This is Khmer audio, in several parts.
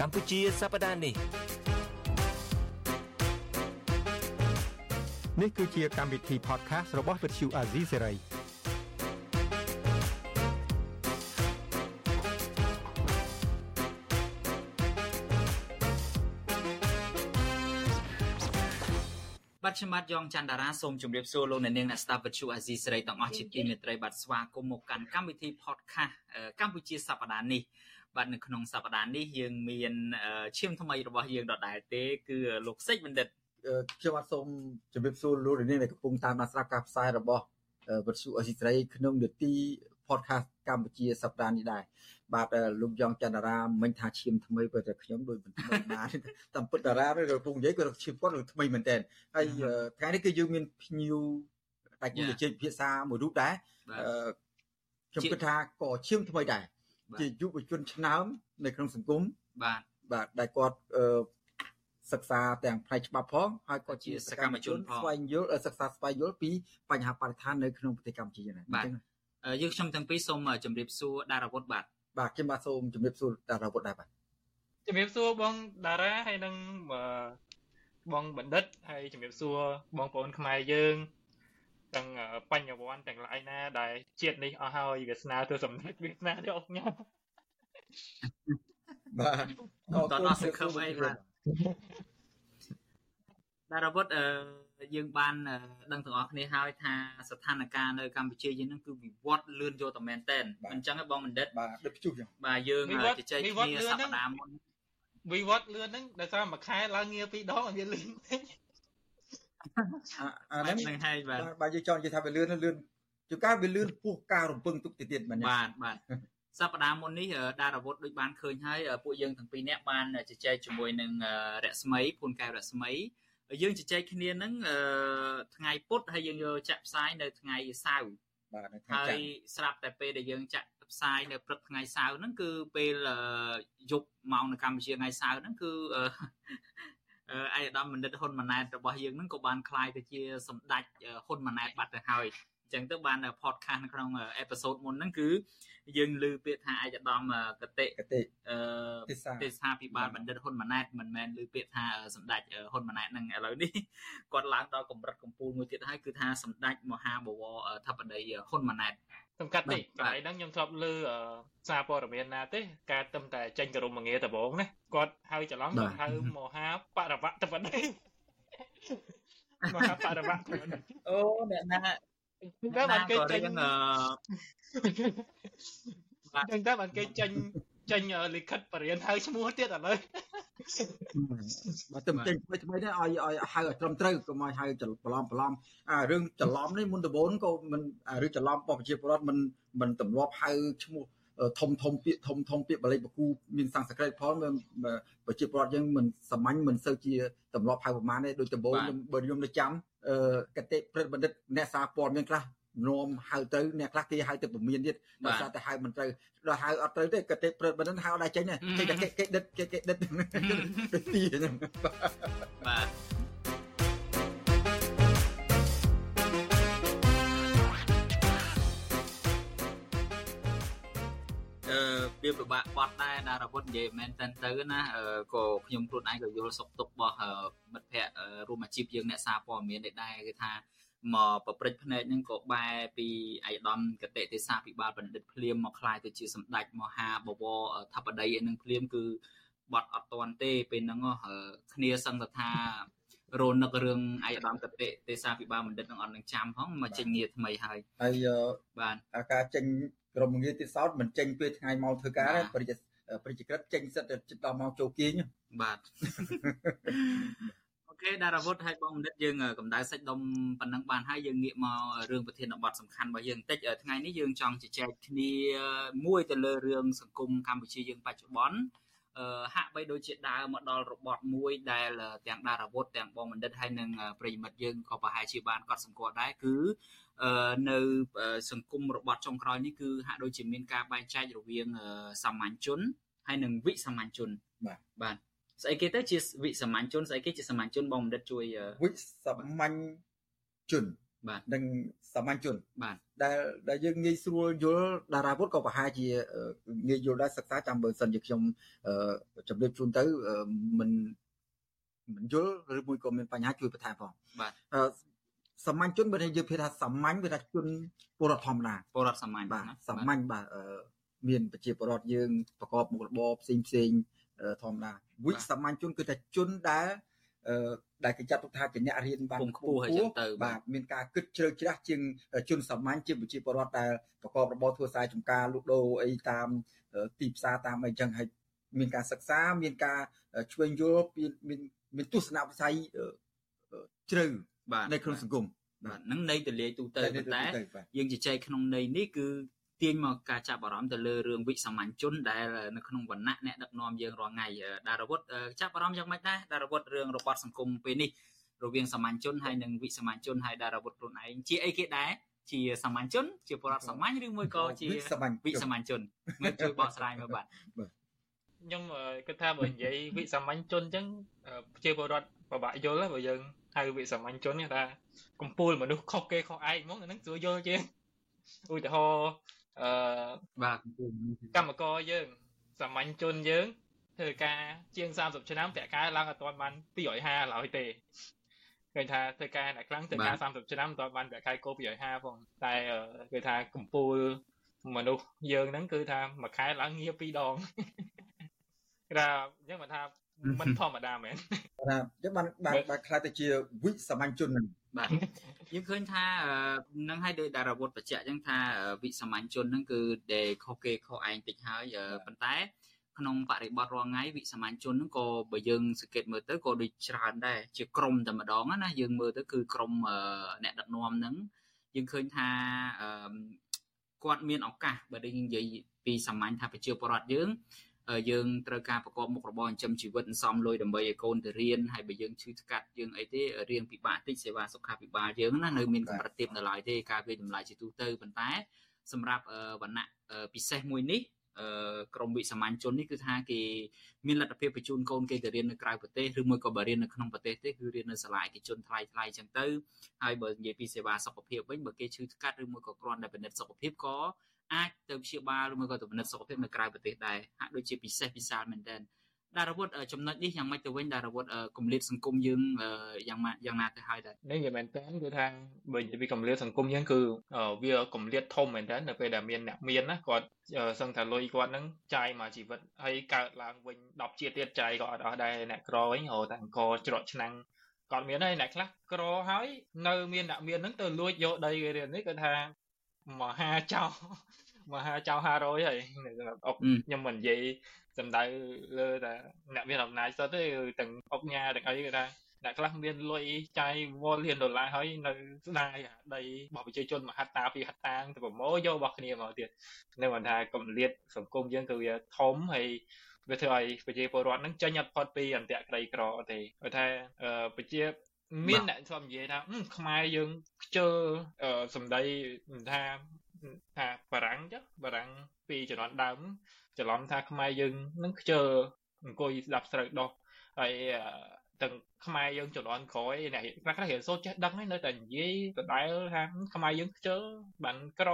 កម្ពុជាសប្តាហ៍នេះនេះគឺជាកម្មវិធី podcast របស់ Vuthu Azizi Serai បាទខ្ញុំបាទយ៉ងច័ន្ទតារាសូមជម្រាបសួរលោកអ្នកនាងអ្នកស្ដាប់វិទ្យុអាស៊ីសេរីទាំងអស់ជាទីមេត្រីបាទស្វាគមន៍មកកាន់កម្មវិធី podcast កម្ពុជាសប្តាហ៍នេះ បាទនៅក្នុងសប្តាហ៍នេះយើងមានឈាមថ្មីរបស់យើងដដែលទេ គឺលោកសេចបណ្ឌិតខ្ញុំបាទសូមជម្រាបសួរលោកនាងដែលកំពុងតាមដានស្ដាប់ការផ្សាយរបស់វិទ្យុអាស៊ីសេរីក្នុងនាទី podcast កម្ពុជាសប្តាហ៍នេះដែរបាទលោកយ៉ងច័ន្ទរាមិញថាឈាមថ្មីព្រោះតែខ្ញុំដូចមិនថ្មីណាស់តាមពិតតារាឬកំពុងនិយាយគាត់ឈាមគាត់ថ្មីមែនតើហើយថ្ងៃនេះគឺយើងមានភ្ញៀវដៃគូជជែកភាសាមួយរូបដែរខ្ញុំគិតថាក៏ឈាមថ្មីដែរ ជាយុវជនឆ្នើមនៅក្នុងសង្គមបាទបាទដែលគាត់សិក្សាទាំងផ្នែកច្បាប់ផងហើយក៏ជាសកម្មជនស្វែងយល់សិក្សាស្វែងយល់ពីបញ្ហាបរិស្ថាននៅក្នុងប្រទេសកម្ពុជាដែរបាទយើងខ្ញុំទាំងពីរសូមជម្រាបសួរដារាវុធបាទបាទខ្ញុំបាទសូមជម្រាបសួរតារាវុធដែរបាទជម្រាបសួរបងតារាហើយនឹងបងបណ្ឌិតហើយជម្រាបសួរបងប្អូនខ្មែរយើង ទាំងបញ្ញវន្តទាំងឡាយណា ដែលជាតិនេះអស់ហើយវាសនាទៅសម្ដេចវាសនាទៅអស់ខ្ញុំបាទអរគុណសង្ឃឹមអីបាទតារាវុធអឺយើងបានដឹងទាំងអស់គ្នាហើយថាស្ថានភាពនៅកម្ពុជាយើងនឹងគឺវិវត្តលឿនយកតែមែនតែនអញ្ចឹងឯងបងបណ្ឌិតបាទដូចព្យុះចឹងបាទយើងជជែកគ្នាសប្តាហ៍មុនវិវត្តលឿនហ្នឹងដោយសារមួយខែឡើងងារពីរដងឲ្យវាលឿន អាហ្នឹងហើយបាទបាទយើងចង់និយាយថាវាលឿនលឿនជួនកាលវាលឿនពោះការរំពឹងទុកទៅទៀតបាទបាទបាទសប្តាហ៍មុននេះដារាវុធដូចបានឃើញហើយពួកយើងទាំងពីរនាក់បានជជែកជាមួយនឹងរស្មីភូនកែវរស្មីយើងជជែកគ្នាហ្នឹងថ្ងៃពុធហើយយើងយកចាក់ផ្សាយនៅថ្ងៃសៅរ៍បាទនៅថ្ងៃច័ន្ទហើយស្រាប់តែពេលដែលយើងចាក់ផ្សាយនៅព្រឹកថ្ងៃសៅរ៍ហ្នឹងគឺពេលយប់ម៉ោងនៅកម្ពុជាថ្ងៃសៅរ៍ហ្នឹងគឺ អៃដាមបណ្ឌិតហ៊ុនម៉ាណែតរបស់យើងហ្នឹងក៏បានคลายទៅជាសម្ដេចហ៊ុនម៉ាណែតបាត់ទៅហើយចឹងទៅបាន podcast នៅក្នុងអេពីសូតមុនហ្នឹងគឺយើងលើពាក្យថាឯកឧត្តមកតិកតិអឺទេសាភិបាលបណ្ឌិតហ៊ុនម៉ាណែតមិនមែនលើពាក្យថាសម្ដេចហ៊ុនម៉ាណែតហ្នឹងឥឡូវនេះគាត់ឡើងដល់កម្រិតកម្ពូលមួយទៀតហើយគឺថាសម្ដេចមហាបវរធិបតីហ៊ុនម៉ាណែត សំកាត់នេះកន្លែងហ្នឹងខ្ញុំធ្លាប់លើសារព័ត៌មានណាទេការទឹមតែចេញក្រមងារដំបងណាគាត់ហៅច្រឡំហៅមហាបរវៈធិបតីមហាបរវៈអូអ្នកណាតែបានគេចេញអឺចឹងតែបានគេចេញចេញលិខិតបរិញ្ញាហៅឈ្មោះទៀតឥឡូវ បាទតែចេញថ្មីថ្មីនេះឲ្យឲ្យហៅឲ្យត្រឹមត្រូវកុំឲ្យហៅច្រឡំច្រឡំអារឿងច្រឡំនេះមុនដំបូងក៏មិនរឿងច្រឡំរបស់ប្រជាពលរដ្ឋមិនមិនទម្លាប់ហៅឈ្មោះធំធំពាក្យធំធំពាក្យបាលីបកូមានសំស្ក្រឹតផងប្រជាពលរដ្ឋយើងមិនសាមញ្ញមិនសូវជាទម្លាប់ហៅប្រមាណទេដូចដំបូងខ្ញុំបើខ្ញុំនៅចាំកតិប្រិទ្ធបណ្ឌិតអ្នកសារព័ត៌មានខ្លះ នោមហៅទៅអ្នកខ្លះគេហៅទៅពមៀនទៀតដោយសារតែហៅមិនត្រូវដល់ហៅអត់ត្រូវទេកតិប្រិទ្ធបណ្ឌិតហៅដែរចេញគេគេគេដិតគេគេដិតទៅទីហ្នឹងបាទវាពិបាកបត់ដែរដារវុធនិយាយមែនតើទៅណាក៏ខ្ញុំខ្លួនឯងក៏យល់សុខទុក្ខរបស់មិត្តភ័ក្តិរួមអាជីពយើងអ្នកសារព័ត៌មានដែរគឺថា មកប្រព្រឹត្តភ្នែកហ្នឹងក៏បែរពីអាយដាមកតិទេសៈពិបាលបណ្ឌិតភ្លាមមកខ្លាយទៅជាសម្ដេចមហាបវរធិបតីឯនឹងភ្លាមគឺបាត់អត់តន់ទេពេលហ្នឹងគ្នាសង្កថារនឹករឿងអាយដាមកតិទេសៈពិបាលបណ្ឌិតនឹងអត់នឹងចាំផងមកចេញងារថ្មីហើយហើយបាទអាការចេញក្រុមងារទីសោតមិនចេញពេលថ្ងៃមកធ្វើការទេប្រតិប្រតិក្រិតចេញសិតដល់មកចូលគៀងបាទ អូខេដារាវុធឲ្យបងមនិតយើងកម្ដៅសាច់ដុំប៉ុណ្ណឹងបានហើយយើងងាកមករឿងប្រធានបទសំខាន់របស់យើងបន្តិចថ្ងៃនេះយើងចង់ជជែកគ្នាមួយទៅលើរឿងសង្គមកម្ពុជាយើងបច្ចុប្បន្នអឺហាក់បីដូចជាដើរមកដល់របត់មួយដែលទាំងដារាវុធទាំងបងបណ្ឌិតហើយនិងប្រិយមិត្តយើងក៏ប្រហែលជាបានកត់សម្គាល់ដែរគឺនៅសង្គមរបត់ចុងក្រោយនេះគឺហាក់ដូចជាមានការបែងចែករវាងសាមញ្ញជនហើយនិងវិសាមញ្ញជនបាទបាទ ស្អីគេទៅជាវិសាមញ្ញជនស្អីគេជាសាមញ្ញជនបងបណ្ឌិតជួយវិសាមញ្ញជនបាទនិងសាមញ្ញជនបាទដែលដែលយើងងាយស្រួលយល់តារាពុទ្ធក៏ប្រហែលជាអឺងាយយល់ដែរសិក្សាចាំបើសិនជាខ្ញុំអឺជម្រាបជូនទៅអឺមិនមិនយល់ឬមួយក៏មានបញ្ហាជួយបន្ថែមផងបាទអឺសាមញ្ញជនបើយើងនិយាយថាសាមញ្ញវាថាជនពលរដ្ឋធម្មតាពលរដ្ឋសាមញ្ញបាទណាសាមញ្ញបាទអឺមានប្រជាពលរដ្ឋយើងប្រកបមុខរបរផ្សេងផ្សេងអឺ ធម្មតាវិសាមញ្ញជនគឺថាជនដែលអឺដែលគេចាត់ទុកថាជាអ្នករៀនបានពងខ្ពស់ហើយចឹងទៅបាទមានការគិតជ្រៅជ្រះជាងជនសាមញ្ញជាប្រជាពលរដ្ឋដែលប្រកបរបរធ្វើស្រែចម្ការលក់ដូរអីតាមអឺទីផ្សារតាមអីចឹងហើយមានការសិក្សាមានការឆ្វេងយល់មានមានមានទស្សនវិស័យអឺអឺជ្រៅបាទនៅក្នុងសង្គមបាទហ្នឹងន័យទៅលាយទូទៅប៉ុន្តែទៅបាទយើងជជែកក្នុងន័យនេះគឺ ទាញមកការចាប់អារម្មណ៍ទៅលើរឿងវិសាមញ្ញជនដែលនៅក្នុងវណ្ណៈអ្នកដឹកនាំយើងរាល់ថ្ងៃអឺដារវុធអឺចាប់អារម្មណ៍យ៉ាងម៉េចដែរដារវុធរឿងរបបសង្គមពេលនេះរវាងសាមញ្ញជនហើយនិងវិសាមញ្ញជនហើយដារវុធខ្លួនឯងជាអីគេដែរជាសាមញ្ញជនជាពលរដ្ឋសាមញ្ញឬមួយក៏ជាវិសាមញ្ញវិសាមញ្ញជនមើលជួយបកស្រាយមើលបាទខ្ញុំអឺគិតថាបើនិយាយវិសាមញ្ញជនអញ្ចឹងអឺប្រជាពលរដ្ឋពិបាកយល់ហើយបើយើងហៅវិសាមញ្ញជននេះថាកំពូលមនុស្សខុសគេខុសឯងហ្មងអាហ្នឹងស្រួលយល់ជាងឧទាហរណ៍ អឺបាទកម្មករយើងសាមញ្ញជនយើងធ្វើការជាង30ឆ្នាំប្រាក់ខែឡើងអត់ទាន់បាន250ឡើយទេឃើញថាធ្វើការអ្នកខ្លាំងធ្វើការ30ឆ្នាំមិនទាន់បានប្រាក់ខែគោ250ផងតែអឺគេថាកំពូលមនុស្សយើងហ្នឹងគឺថាមួយខែឡើងងារ2ដងគេថាអញ្ចឹងមិនថាមិនធម្មតាមែនថាចឹងបានបានបានខ្លាចទៅជាវិសាមញ្ញជនហ្នឹង បាទយើងឃើញថាអឺនឹងឲ្យដោយតារាវុធបញ្ជាក់អញ្ចឹងថាអឺវិសាមញ្ញជនហ្នឹងគឺដែលខុសគេខុសឯងតិចហើយអឺប៉ុន្តែ ក្នុងបរិបទរាល់ថ្ងៃវិសាមញ្ញជនហ្នឹងក៏បើយើងសង្កេតមើលទៅក៏ដូចច្រើនដែរជាក្រុមតែម្ដងណាយើងមើលទៅគឺក្រុមអឺអ្នកដឹកនាំហ្នឹងយើងឃើញថាអឺគាត់មានឱកាសបើយើងនិយាយពីសាមញ្ញថាប្រជាពលរដ្ឋយើងអឺ យើងត្រូវការប្រកបមុខរបរចិញ្ចឹមជីវិតសន្សំលុយដើម្បីឲ្យកូនទៅរៀនហើយបើយើងឈឺស្កាត់យើងអីទេរៀនពិបាកតិចសេវាសុខាភិបាលយើងណានៅមានកម្រិតទាបនៅឡើយទេការវាតម្លៃជាទូទៅប៉ុន្តែ សម្រាប់អឺវណ្ណៈអឺពិសេសមួយនេះអឺក្រមវិសាមញ្ញជននេះគឺថាគេមានលទ្ធភាពបញ្ជូនកូនគេទៅរៀននៅក្រៅប្រទេសឬមួយក៏បើរៀននៅក្នុងប្រទេសទេគឺរៀននៅសាលាឯកជនថ្លៃថ្លៃចឹងទៅហើយបើនិយាយពីសេវាសុខភាពវិញបើគេឈឺស្កាត់ឬមួយក៏គ្រាន់តែពិនិត្យសុខភាពក៏ អាចទៅព្យាបាលឬមួយក៏ទៅពិនិត្យសុខភាពនៅក្រៅប្រទេសដែរហាក់ដូចជាពិសេសពិសាលមែនទែនដារវុធអឺចំណុចនេះយ៉ាងម៉េចទៅវិញដារវុធអឺគម្លាតសង្គមយើងអឺយ៉ាងម៉ាយ៉ាងណាទៅហើយដែរនេះនិយាយមែនតើគឺថាបើនិយាយពីកម្រិតសង្គមយើងគឺអឺវាកម្រិតធំមែនតើនៅពេលដែលមានអ្នកមានណាគាត់អឺសឹងថាលុយគាត់ហ្នឹងចាយមកជីវិតហើយកើតឡើងវិញ10ជាតិទៀតចាយក៏អត់អស់ដែរអ្នកក្រវិញរហូតតែអង្គច្រកឆ្នាំងគាត់មានហើយអ្នកខ្លះក្រហើយនៅមានអ្នកមានហ្នឹងទៅលួចយកដីគេរៀននេះគឺថា មហាចៅមហាចៅ500ហើយសម្រាប់អុកអឺខ្ញុំមិននិយាយសំដៅលើតែអ្នកមានអំណាចសុទ្ធទេគឺទាំងអុកញ៉ាទាំងអីគឺថាអ្នកខ្លះមានលុយចាយវល់លានដុល្លារហើយនៅស្ដាយអាដីរបស់ប្រជាជនមហត្តាពីហត្តាងទៅប្រមូលយករបស់គ្នាមកទៀតនៅមិនថាកម្រិតសង្គមយើងគឺវាធំហើយវាធ្វើឲ្យប្រជាពលរដ្ឋហ្នឹងចេញអត់ផុតពីអន្តៈក្រីក្រទេគាត់ថាអឺប្រជា មានអ្នកធ្លាប់និយាយថាអឺខ្មែរយើងខ្ជិលអឺសម្ដីមិនថាថាបារាំងចុះបារាំងពីជំនាន់ដើមច្រឡំថាខ្មែរយើងនឹងខ្ជិលអង្គុយស្ដាប់ស្រូវដោះហើយអឺទាំងខ្មែរយើងជំនាន់ក្រោយអ្នកខ្លះខ្លះរៀនសូត្រចេះដឹងហើយនៅតែនិយាយដដែលថាខ្មែរយើងខ្ជិលបានក្រ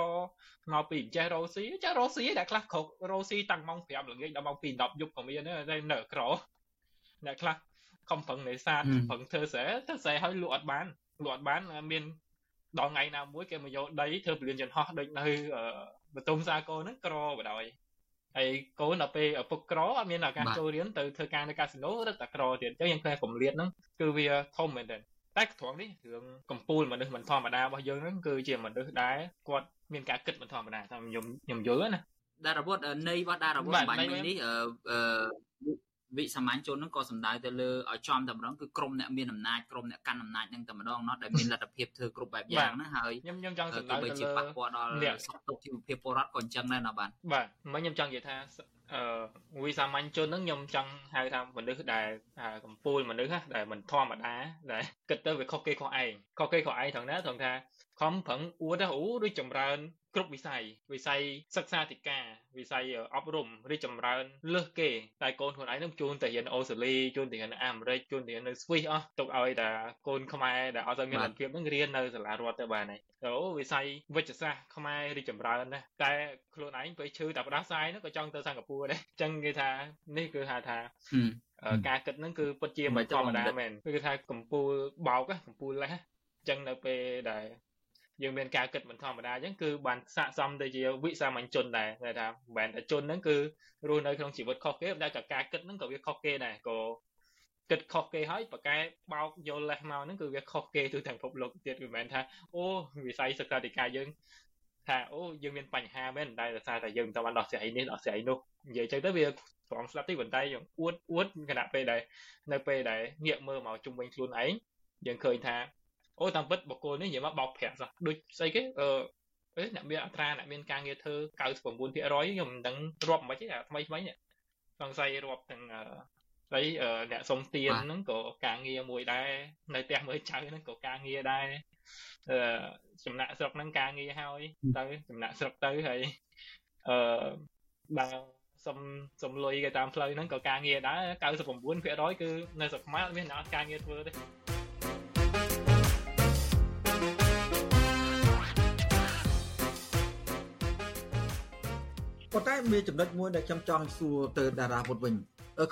មកពីចេះរ៉ូស៊ីចេះរ៉ូស៊ីតែខ្លះគ្រប់រ៉ូស៊ីតាំងម៉ោង5ល្ងាចដល់ម៉ោង2 10យប់ក៏មានដែរតែនៅក្រអ្នកខ្លះ ខំប្រឹងនេសាទខំប្រឹងធ្វើស្រែធ្វើស្រែឲ្យលក់អត់បានលក់អត់បានមានដល់ថ្ងៃណាមួយគេមកយកដីធ្វើពលានយន្តហោះដូចនៅអឺបតុមសាគរហ្នឹងក្របដ ாய் ហើយកូនដល់ពេលឪពុកក្រអត់មានឱកាសចូលរៀនទៅធ្វើការនៅកាស៊ីណូរឹតតែក្រទៀតអញ្ចឹងយើងឃើញកម្រិតហ្នឹងគឺវាធំមែនទែនតែត្រង់នេះរឿងកម្ពូលមនុស្សមិនធម្មតារបស់យើងហ្នឹងគឺជាមនុស្សដែលគាត់មានការគិតមិនធម្មតាតាមខ្ញុំខ្ញុំយល់ណាដារវុធនៃរបស់ដារវុធបាទបាញ់នៃមិញនេះអឺអឺ វិសាមញ្ញជនហ្នឹងក៏សំដៅទៅលើឲ្យចំតែម្ដងគឺក្រុមអ្នកមានអំណាចក្រុមអ្នកកាន់អំណាចហ្នឹងតែម្ដងណោះដែលមានលទ្ធភាពធ្វើគ្រប់បែបយ៉ាងហ្នឹងហើយខ្ញុំខ្ញុំចង់សំដៅទៅលើប៉ះពាល់ដល់សុខទុក្ខជីវភាពពលរដ្ឋក៏អញ្ចឹងដែរណាបាទបាទមិនខ្ញុំចង់និយាយថាអឺវិសាមញ្ញជនហ្នឹងខ្ញុំចង់ហៅថាមនុស្សដែលកំពូលមនុស្សណាដែលមិនធម្មតាដែលគិតទៅវាខុសគេខុសឯងខុសគេខុសឯងត្រង់ណាត្រង់ថា ខំប្រឹងអួតណាអូដូចចម្រើន គ្រប់វិស័យវិស័យសិក្សាធិការវិស័យអប់រំរីកចម្រើនលើសគេតែកូនខ្លួនឯងនឹងជួនទៅរៀនអូស្ត្រាលីជួនទៅរៀនអាមេរិកជួនទៅរៀននៅស្វីសអស់ទុកឲ្យតែកូនខ្មែរដែលអត់ទៅមានលទ្ធភាពនឹងរៀននៅសាលារដ្ឋទៅបានហើយអូវិស័យវិទ្យាសាស្ត្រខ្មែររីកចម្រើនណាស់តែខ្លួនឯងពេលឈឺតែផ្ដាសាយនោះក៏ចង់ទៅសិង្ហបុរីដែរអញ្ចឹងគេថានេះគឺហៅថាការគិតហ្នឹងគឺពិតជាមិនធម្មតាមែនគឺថាកម្ពុជាបោកកម្ពុជាលេះអញ្ចឹងនៅពេលដែល យើងមានការគិតមិនធម្មតាអញ្ចឹងគឺបានស័កសមទៅជាវិសាមញ្ញជនដែរតែថាមិនមែនតែជនហ្នឹងគឺរស់នៅក្នុងជីវិតខុសគេតែក៏ការគិតហ្នឹងក៏វាខុសគេដែរក៏គិតខុសគេហើយប្រកែបោកយកលេសមកហ្នឹងគឺវាខុសគេទូទាំងពិភពលោកទៀតគឺមិនមែនថាអូវិស័យសិក្សាធិការយើងថាអូយើងមានបញ្ហាមែនតែដោយសារតែយើងមិនបានដោះស្រាយនេះដោះស្រាយនោះនិយាយចឹងទៅវាត្រង់ស្លាប់ទីប៉ុន្តែយើងអួតអួតគណៈពេលដែលនៅពេលដែលងាកមើលមកជុំវិញខ្លួនឯងយើងឃើញថា អូតាមពិតបកគោនេះនិយាយមកបោកប្រាក់សោះដូចស្អីគេអឺអេអ្នកមានអត្រាអ្នកមានការងារធ្វើ99%ខ្ញុំមិនដឹងរាប់មិនទេថ្មីថ្មីនេះសង្ស័យរាប់ទាំងស្អីអ្នកសុំទៀនហ្នឹងក៏ការងារមួយដែរនៅផ្ទះមើលចៅហ្នឹងក៏ការងារដែរអឺចំណាក់ស្រុកហ្នឹងការងារហើយទៅចំណាក់ស្រុកទៅហើយអឺបើសុំសុំលុយគេតាមផ្លូវហ្នឹងក៏ការងារដែរ99%គឺនៅស្រុកខ្មែរអត់មានអ្នកការងារធ្វើទេ ប៉ុន្តែមានចំណុចមួយដែលខ្ញុំចង់សួរទៅតារាពុតវិញ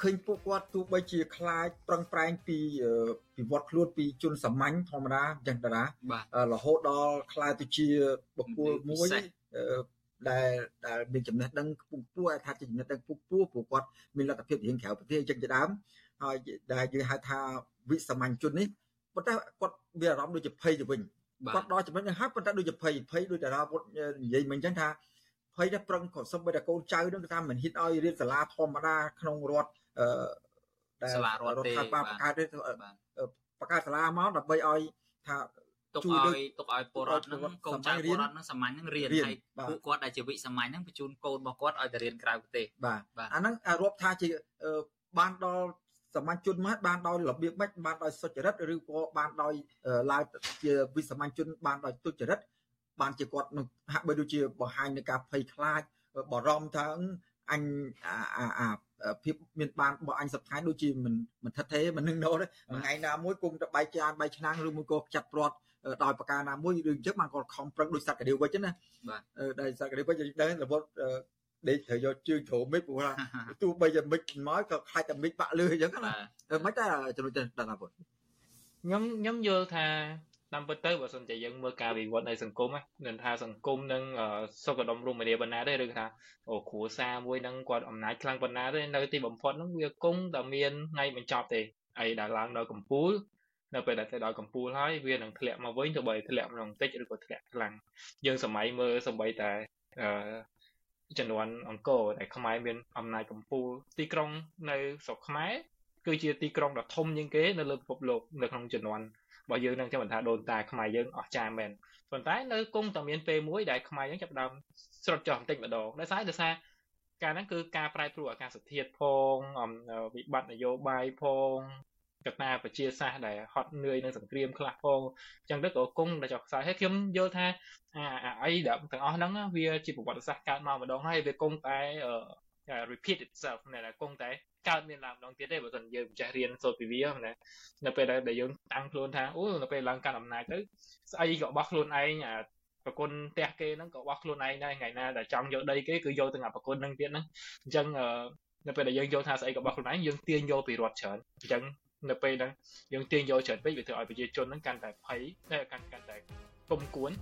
ឃើញពួកគាត់ទោះបីជាខ្លាចប្រឹងប្រែងពីពីវត្តខ្លួនពីជនសាមញ្ញធម្មតាអញ្ចឹងតារារហូតដល់ខ្លាចទៅជាបុគ្គលមួយដែលដែលមានចំណេះដឹងខ្ពង់ខ្ពស់ថាជាចំណេះដឹងខ្ពង់ខ្ពស់ព្រោះគាត់មានលទ្ធភាពរៀនក្រៅប្រទេសអញ្ចឹងជាដើមហើយដែលយើងហៅថាវិសាមញ្ញជននេះប៉ុន្តែគាត់មានអារម្មណ៍ដូចជាភ័យទៅវិញគាត់ដល់ចំណុចនេះហើយប៉ុន្តែដូចជាភ័យភ័យដូចតារាពុតនិយាយមិញអញ្ចឹងថា ភ័យតែប្រឹងក៏សំបីតែកូនចៅនឹងថាមិនហ៊ានឲ្យរៀនសាលាធម្មតាក្នុងរដ្ឋអឺដែលសាលារដ្ឋទេបាទបង្កើតបង្កើតសាលាមកដើម្បីឲ្យថាទុកឲ្យទុកឲ្យពលរដ្ឋហ្នឹងកូនចៅពលរដ្ឋហ្នឹងសាមញ្ញហ្នឹងរៀនហើយពួកគាត់ដែលជាវិសាមញ្ញហ្នឹងបញ្ជូនកូនរបស់គាត់ឲ្យទៅរៀនក្រៅប្រទេសបាទអាហ្នឹងរាប់ថាជាបានដល់សាមញ្ញជនមកបានដោយរបៀបម៉េចបានដោយសុចរិតឬក៏បានដោយឡើងជាវិសាមញ្ញជនបានដោយទុច្ចរិត បានជាគាត់នឹងហាក់បីដូចជាបង្ហាញនៃការភ័យខ្លាចបារម្ភថាអញអាអាភាពមានបានរបស់អញសប្តាហ៍ដូចជាមិនមិនថិតទេមិននឹងណូទេថ្ងៃណាមួយគុំទៅបាយចានបាយឆ្នាំងឬមួយក៏ចាត់ព្រាត់ដោយប្រការណាមួយឬអញ្ចឹងបានគាត់ខំប្រឹងដោយសត្វកាឌីវវិចណាបាទដោយសត្វកាឌីវវិចដឹងរវត្តដេកត្រូវយកជើងជ្រោមិចព្រោះថាទោះបីតែមិចមកក៏ខ្លាចតែមិចបាក់លឺអញ្ចឹងណាមិនតែចំណុចទៅដល់ណាពុតខ្ញុំខ្ញុំយល់ថា តាមពិតទៅបើសិនជាយើងមើលការវិវត្តនៃសង្គមហ្នឹងថាសង្គមនឹងសុខដុមរមនាប៉ុណ្ណាទេឬថាអូគ្រួសារមួយនឹងគាត់អំណាចខ្លាំងប៉ុណ្ណាទេនៅទីបំផុតហ្នឹងវាគង់តែមានថ្ងៃបញ្ចប់ទេអីដែលឡើងដល់កម្ពុជានៅពេលដែលទៅដល់កម្ពុជាហើយវានឹងធ្លាក់មកវិញទៅបីធ្លាក់ម្ដងតិចឬក៏ធ្លាក់ខ្លាំងយើងសម័យមើលសម្បីតែអឺចំនួនអង្គរដែលខ្មែរមានអំណាចកម្ពុជាទីក្រុងនៅស្រុកខ្មែរគឺជាទីក្រុងដ៏ធំជាងគេនៅលើពិភពលោកនៅក្នុងចំនួន របស់យើងនឹងចាំមិនថាដូនតាខ្មែរយើងអស់ចាមែនប៉ុន្តែនៅគង់តែមានពេលមួយដែលខ្មែរយើងចាប់ដើមស្រុតចោះបន្តិចម្ដងដោយសារដោយសារការហ្នឹងគឺការប្រែប្រួលអាកាសធាតុផងវិបត្តិនយោបាយផងកត្តាប្រជាសាស្ត្រដែលហត់នឿយនឹងសង្គ្រាមខ្លះផងអញ្ចឹងទៅក៏គង់តែចុះខ្សោយហើយខ្ញុំយល់ថាអាអីដែលទាំងអស់ហ្នឹងវាជាប្រវត្តិសាស្ត្រកើតមកម្ដងហើយវាគង់តែ repeat itself ណែគង់តែ កើតមានឡើងម្ដងទៀតទេបើមិនយើងចេះរៀនសូត្រពីវាណានៅពេលដែលយើងតាំងខ្លួនថាអូនៅពេលឡើងកាន់អំណាចទៅស្អីក៏របស់ខ្លួនឯងអាប្រគុណផ្ទះគេហ្នឹងក៏របស់ខ្លួនឯងដែរថ្ងៃណាដែលចង់យកដីគេគឺយកទាំងអាប្រគុណហ្នឹងទៀតហ្នឹងអញ្ចឹងនៅពេលដែលយើងយល់ថាស្អីក៏របស់ខ្លួនឯងយើងទាញយកពីរដ្ឋច្រើនអញ្ចឹងនៅពេលហ្នឹងយើងទាញយកច្រើនពេកវាធ្វើឲ្យប្រជាជនហ្នឹងកាន់តែភ័យតែកាន់កាន់តែគុំគួន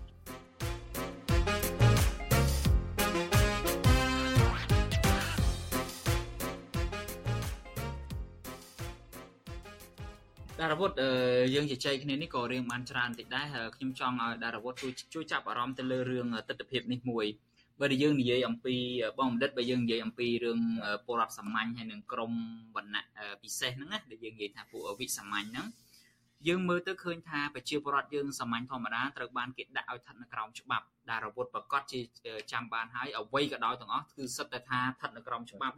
ដារវុធយើងជជែកគ្នានេះក៏រៀងបានច្រើនតិចដែរខ្ញុំចង់ឲ្យដារវុធជួយជួយចាប់អារម្មណ៍ទៅលើរឿងទស្សនវិជ្ជានេះមួយបើយើងនិយាយអំពីបងបណ្ឌិតបើយើងនិយាយអំពីរឿងពលរដ្ឋសាមញ្ញហើយនឹងក្រមវណ្ណៈពិសេសហ្នឹងណាដែលយើងនិយាយថាពួកវិសាមញ្ញហ្នឹងយើងមើលទៅឃើញថាប្រជាពលរដ្ឋយើងសាមញ្ញធម្មតាត្រូវបានគេដាក់ឲ្យស្ថិតនៅក្រោមច្បាប់ដែលរវត្តប្រកាសជាចាំបានហើយអ្វីក៏ដោយទាំងអស់គឺសិតតែថាស្ថិតនៅក្រោមច្បាប់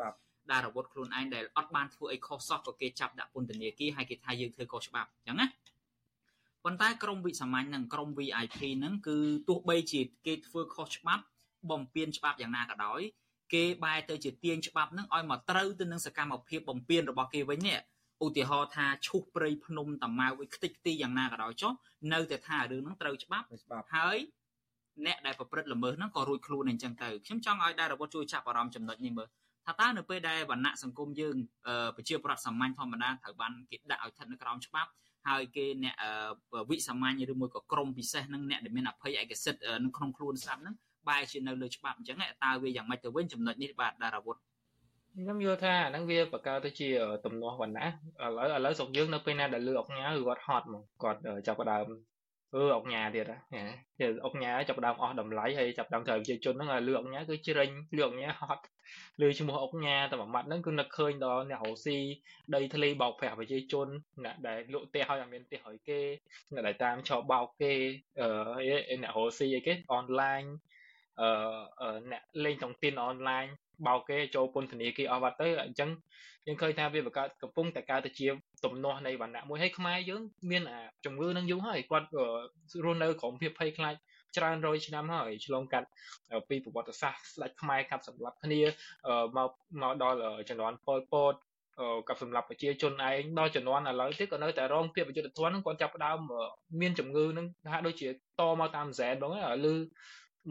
ដែលរវត្តខ្លួនឯងដែលអត់បានធ្វើអីខុសសោះក៏គេចាប់ដាក់ពន្ធនាគារហើយគេថាយើងធ្វើខុសច្បាប់អញ្ចឹងណាប៉ុន្តែក្រមវិសាមញ្ញនិងក្រម VIP ហ្នឹងគឺទោះបីជាគេធ្វើខុសច្បាប់បំពេញច្បាប់យ៉ាងណាក៏ដោយគេបែរទៅជាទាញច្បាប់ហ្នឹងឲ្យមកត្រូវទៅនឹងសកម្មភាពបំពេញរបស់គេវិញនេះឧទាហរណ៍ថាឈូសព្រៃភ្នំតាម៉ៅឲ្យខ្ទេចខ្ទីយ៉ាងណាក៏ដោយចុះនៅតែថារឿងហ្នឹងត្រូវច្បាប់ច្បាប់ហើយអ្នកដែលប្រព្រឹត្តល្មើសហ្នឹងក៏រួចខ្លួនអញ្ចឹងទៅខ្ញុំចង់ឲ្យដែររបត់ជួយចាប់អារម្មណ៍ចំណុចនេះមើល ថាតើនៅពេលដែលវណ្ណៈសង្គមយើងប្រជាប្រដ្ឋសាមញ្ញធម្មតាត្រូវបានគេដាក់ឲ្យស្ថិតនៅក្រោមច្បាប់ហើយគេអ្នកវិសាមញ្ញឬមួយក៏ក្រមពិសេសនឹងអ្នកដែលមានអភ័យឯកសិទ្ធិនៅក្នុងខ្លួនស្រាប់ហ្នឹងបែរជានៅលើច្បាប់អញ្ចឹងតើវាយ៉ាងម៉េចទៅវិញចំណុចនេះបាទដារាវុធខ្ញុំយល់ថាអាហ្នឹងវាបកកើតទៅជាទំនាស់វណ្ណៈឥឡូវឥឡូវស្រុកយើងនៅពេលណាដែលលើអុកញ៉ាគឺគាត់ហត់មកគាត់ចាប់ផ្ដើម អឺអុកញ៉ាទៀតហ៎គេអុកញ៉ាចាប់ផ្ដើមអស់តម្លៃហើយចាប់ផ្ដើមត្រូវប្រជាជនហ្នឹងឲ្យលើអុកញ៉ាគឺជ្រិញលើអុកញ៉ាហត់លើឈ្មោះអុកញ៉ាតែមួយម៉ាត់ហ្នឹងគឺនឹកឃើញដល់អ្នករស់ស៊ីដីធ្លីបោកប្រាស់ប្រជាជនអ្នកដែលលក់ផ្ទះឲ្យអត់មានផ្ទះឲ្យគេអ្នកដែលតាមឆោបោកគេអឺអ្នករស់ស៊ីអីគេអនឡាញ អឺអ្នកលេងតុងទីនអនឡាញបោកគេចូលពន្ធនាគារអស់បាត់ទៅអញ្ចឹងយើងឃើញថាវាបង្កើតកំពុងតែកើតទៅជាទំនាស់នៃវណ្ណៈមួយហើយខ្មែរយើងមានអាជំងឺនឹងយូរហើយគាត់រស់នៅក្រោមភាពភ័យខ្លាចច្រើនរយឆ្នាំហើយឆ្លងកាត់ពីប្រវត្តិសាស្ត្រស្ដេចខ្មែរកាប់សម្លាប់គ្នាមកមកដល់ជំនាន់ប៉ុលពតกับសម្រាប់ប្រជាជនឯងដល់ជំនាន់ឥឡូវទៀតក៏នៅតែរងភាពអយុត្តិធម៌ហ្នឹងគាត់ចាប់ផ្ដើមមានជំងឺហ្នឹងថាដូចជាតមកតាមហ្សែនហ្មងហើយឮ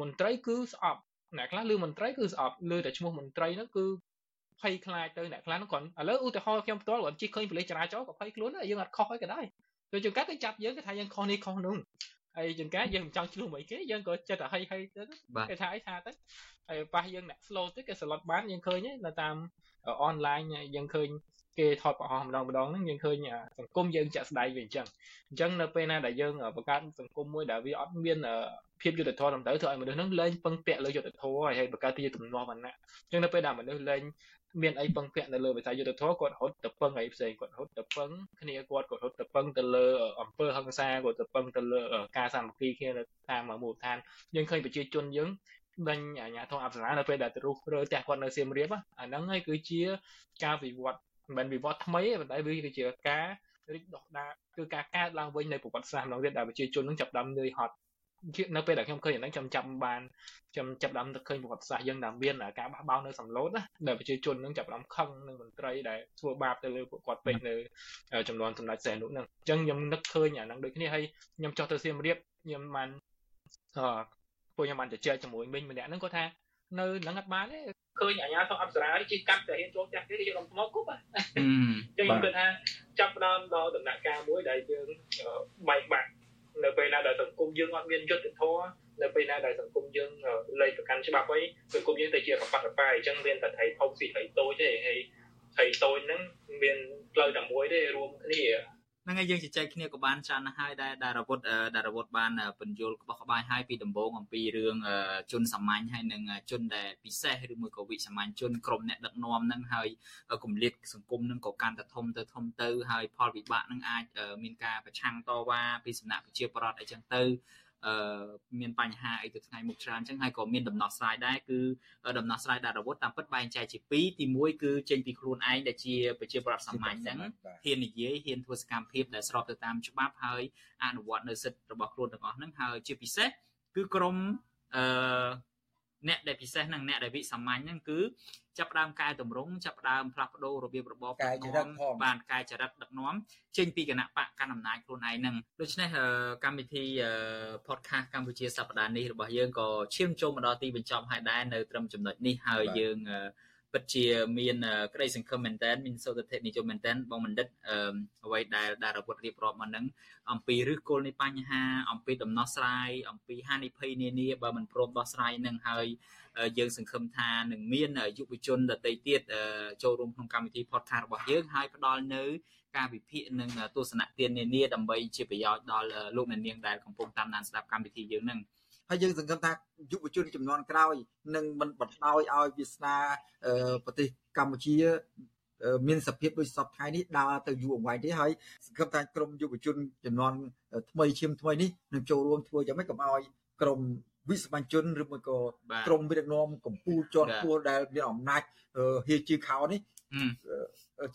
មន្ត្រីគឺស្អប់អ្នកខ្លះឮមន្ត្រីគឺស្អប់ឮតែឈ្មោះមន្ត្រីហ្នឹងគឺភ័យខ្លាចទៅអ្នកខ្លះហ្នឹងគាត់ឥឡូវឧទាហរណ៍ខ្ញុំផ្ទាល់គាត់ជិះឃើញប៉ូលីសចរាចរណ៍ក៏ភ័យខ្លួនដែរយើងអត់ខុសអីក៏ដែរទៅជួនកាលគេចាប់យើងគេថាយើងខុសនេះខុសនោះហើយជួនកាលយើងមិនចង់ឆ្លោះមួយគេយើងក៏ចិត្តតែហីហីទៅគេថាអីថាទៅហើយប៉ះយើងអ្នក slow ទៅគេស្លុតបានយើងឃើញនៅតាមអនឡាញយើងឃើញគេថតប្រអស់ម្ដងម្ដងហ្នឹងយើងឃើញសង្គមយើងចាក់ស្ដាយវាអញ្ចឹងអញ្ចឹងនៅពេលណាដែលយើងបង្កើតសង្គមមួយដែលវាអត់មាន ភាពយុត្តិធម៌ត្រឹមត្រូវធ្វើឲ្យមនុស្សហ្នឹងលែងពឹងពាក់លើយុត្តិធម៌ហើយបង្កើតជាទំនាស់វណ្ណៈអញ្ចឹងនៅពេលដែលមនុស្សលែងមានអីពឹងពាក់នៅលើវិស័យយុទ្ធធម៌គាត់រត់ទៅពឹងអីផ្សេងគាត់រត់ទៅពឹងគ្នាគាត់គាត់រត់ទៅពឹងទៅលើអង្គើហឹង្សាគាត់ទៅពឹងទៅលើការសាមគ្គីគ្នានៅតាមមូលដ្ឋានយើងឃើញប្រជាជនយើងដេញអាញាធំអប្សរានៅពេលដែលទៅរុះរើផ្ទះគាត់នៅសៀមរាបអាហ្នឹងហើយគឺជាការវិវត្តមិនមែនវិវត្តថ្មីទេប៉ុន្តែវាគឺជាការរីកដុះដាលគឺការកើតឡើងវិញនៃប្រវត្តិសាស្ត្រម្ដងទៀតដែលប្រជាជននឹងចាប់ដើមនឿយហត់ នៅពេលដែលខ្ញុំឃើញអាហ្នឹងខ្ញុំចាប់បានខ្ញុំចាប់ដើមទៅឃើញប្រវត្តិសាស្ត្រយើងដែលមានការបះបោរនៅសំឡូតណាដែលប្រជាជននឹងចាប់ដើមខឹងនឹងមន្ត្រីដែលធ្វើបាបទៅលើពួកគាត់ពេកនៅចំនួនសម្ដេចសែននោះហ្នឹងអញ្ចឹងខ្ញុំនឹកឃើញអាហ្នឹងដូចគ្នាហើយខ្ញុំចុះទៅសៀមរាបខ្ញុំបានអឺពួកខ្ញុំបានជជែកជាមួយមិញម្នាក់ហ្នឹងគាត់ថានៅហ្នឹងអត់បានទេឃើញអាញាធំអប្សរាជិះកាត់តែហ៊ានចូលផ្ទះគេយកដុំថ្មគប់អញ្ចឹងខ្ញុំគិតថាចាប់ដើមដល់ដំណាក់កាលមួយដែលយើងបែកបាក់ នៅពេលណាដែលសង្គមយើងអត់មានយុត្តិធម៌នៅពេលណាដែលសង្គមយើងលែងប្រកាន់ច្បាប់អីសង្គមយើងទៅជាប្របាត់ប្របាយអញ្ចឹងមានតែថៃធំស៊ីថៃតូចទេហើយថៃតូចហ្នឹងមានផ្លូវតែមួយទេរួមគ្នា ហ្នឹងហើយយើងជជែកគ្នាក៏បានច្រើនណាស់ហើយដែលដារវុធដារវុធបានបញ្យល់ក្បោះក្បាយហើយពីដំបូងអំពីរឿងជនសាមញ្ញហើយនិងជនដែលពិសេសឬមួយក៏វិសាមញ្ញជនក្រុមអ្នកដឹកនាំហ្នឹងហើយគម្លាតសង្គមហ្នឹងក៏កាន់តែធំទៅធំទៅហើយផលវិបាកហ្នឹងអាចមានការប្រឆាំងតវ៉ាពីសំណាក់ប្រជាពលរដ្ឋអីចឹងទៅ អឺមានបញ្ហាអីទៅថ្ងៃមុខច្រើនអញ្ចឹងហើយក៏មានដំណោះស្រាយដែរគឺដំណោះស្រាយដែលរវត្តតាមពិតបែងចែកជាពីរទី1គឺចេញពីខ្លួនឯងដែលជាប្រជាប្រដ្ឋសាមញ្ញហ្នឹងហ៊ាននិយាយហ៊ានធ្វើសកម្មភាពដែលស្របទៅតាមច្បាប់ហើយអនុវត្តនៅសិទ្ធិរបស់ខ្លួនទាំងអស់ហ្នឹងហើយជាពិសេសគឺក្រមអឺអ្នកដែលពិសេសនិងអ្នកដែលវិសាមញ្ញហ្នឹងគឺ ចាប់ផ្ដើមកែតម្រង់ចាប់ផ្ដើមផ្លាស់ប្ដូររបៀបរបបកែចរិតផងបានកែចរិតដឹកនាំចេញពីគណៈបកកណ្ដាលអំណាចខ្លួនឯងហ្នឹងដូច្នេះកម្មវិធី podcast កម្ពុជាសប្តាហ៍នេះរបស់យើងក៏ឈានចូលមកដល់ទីបញ្ចប់ហើយដែរនៅត្រឹមចំណុចនេះហើយយើងពិតជាមានក្តីសង្ឃឹមមែនតើមានសុខភាពនិយមមែនតើបងបណ្ឌិតអ្វីដែលដែលរវត្តរៀបរាប់មកហ្នឹងអំពីឫសគល់នៃបញ្ហាអំពីដំណោះស្រាយអំពីហានិភ័យនានាបើមិនព្រមដោះស្រាយនឹងហើយ យើងសង្ឃឹមថានឹងមានយុវជនដទៃទៀតចូលរួមក្នុងកម្មវិធី podcast របស់យើងហើយផ្ដល់នៅការវិភាគនិងទស្សនៈទាននានាដើម្បីជាប្រយោជន៍ដល់លោកអ្នកនាងដែលកំពុងតាមដានស្ដាប់កម្មវិធីយើងនឹងហើយយើងសង្ឃឹមថាយុវជនចំនួនក្រោយនឹងមិនបណ្ដោយឲ្យវាសនាប្រទេសកម្ពុជាមានសភាពដូចសពថ្ងៃនេះដើរទៅយូរអង្វែងទេហើយសង្ឃឹមថាក្រមយុវជនចំនួនថ្មីឈាមថ្មីនេះនឹងចូលរួមធ្វើយ៉ាងម៉េចកុំឲ្យក្រម វិស្វជនឬមួយក៏ក្រមវិទ្យានកម្ពុជាជាន់ខ្ពស់ដែលមានអំណាចហៀជឿខោនេះ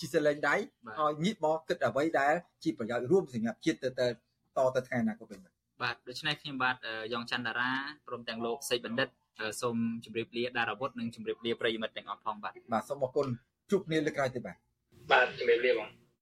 ជីសលែងដៃឲ្យងាកមកគិតអ្វីដែលជាប្រយោជន៍រួមសម្រាប់ជាតិទៅតទៅថ្ងៃអនាគតវិញបាទដូច្នេះខ្ញុំបាទយ៉ងច័ន្ទតារាព្រមទាំងលោកសេចបណ្ឌិតសូមជម្រាបលាដារាវុធនិងជម្រាបលាប្រិយមិត្តទាំងអស់ផងបាទបាទសូមអរគុណជួបគ្នាលើកក្រោយទៀតបាទបាទជម្រាបលាបង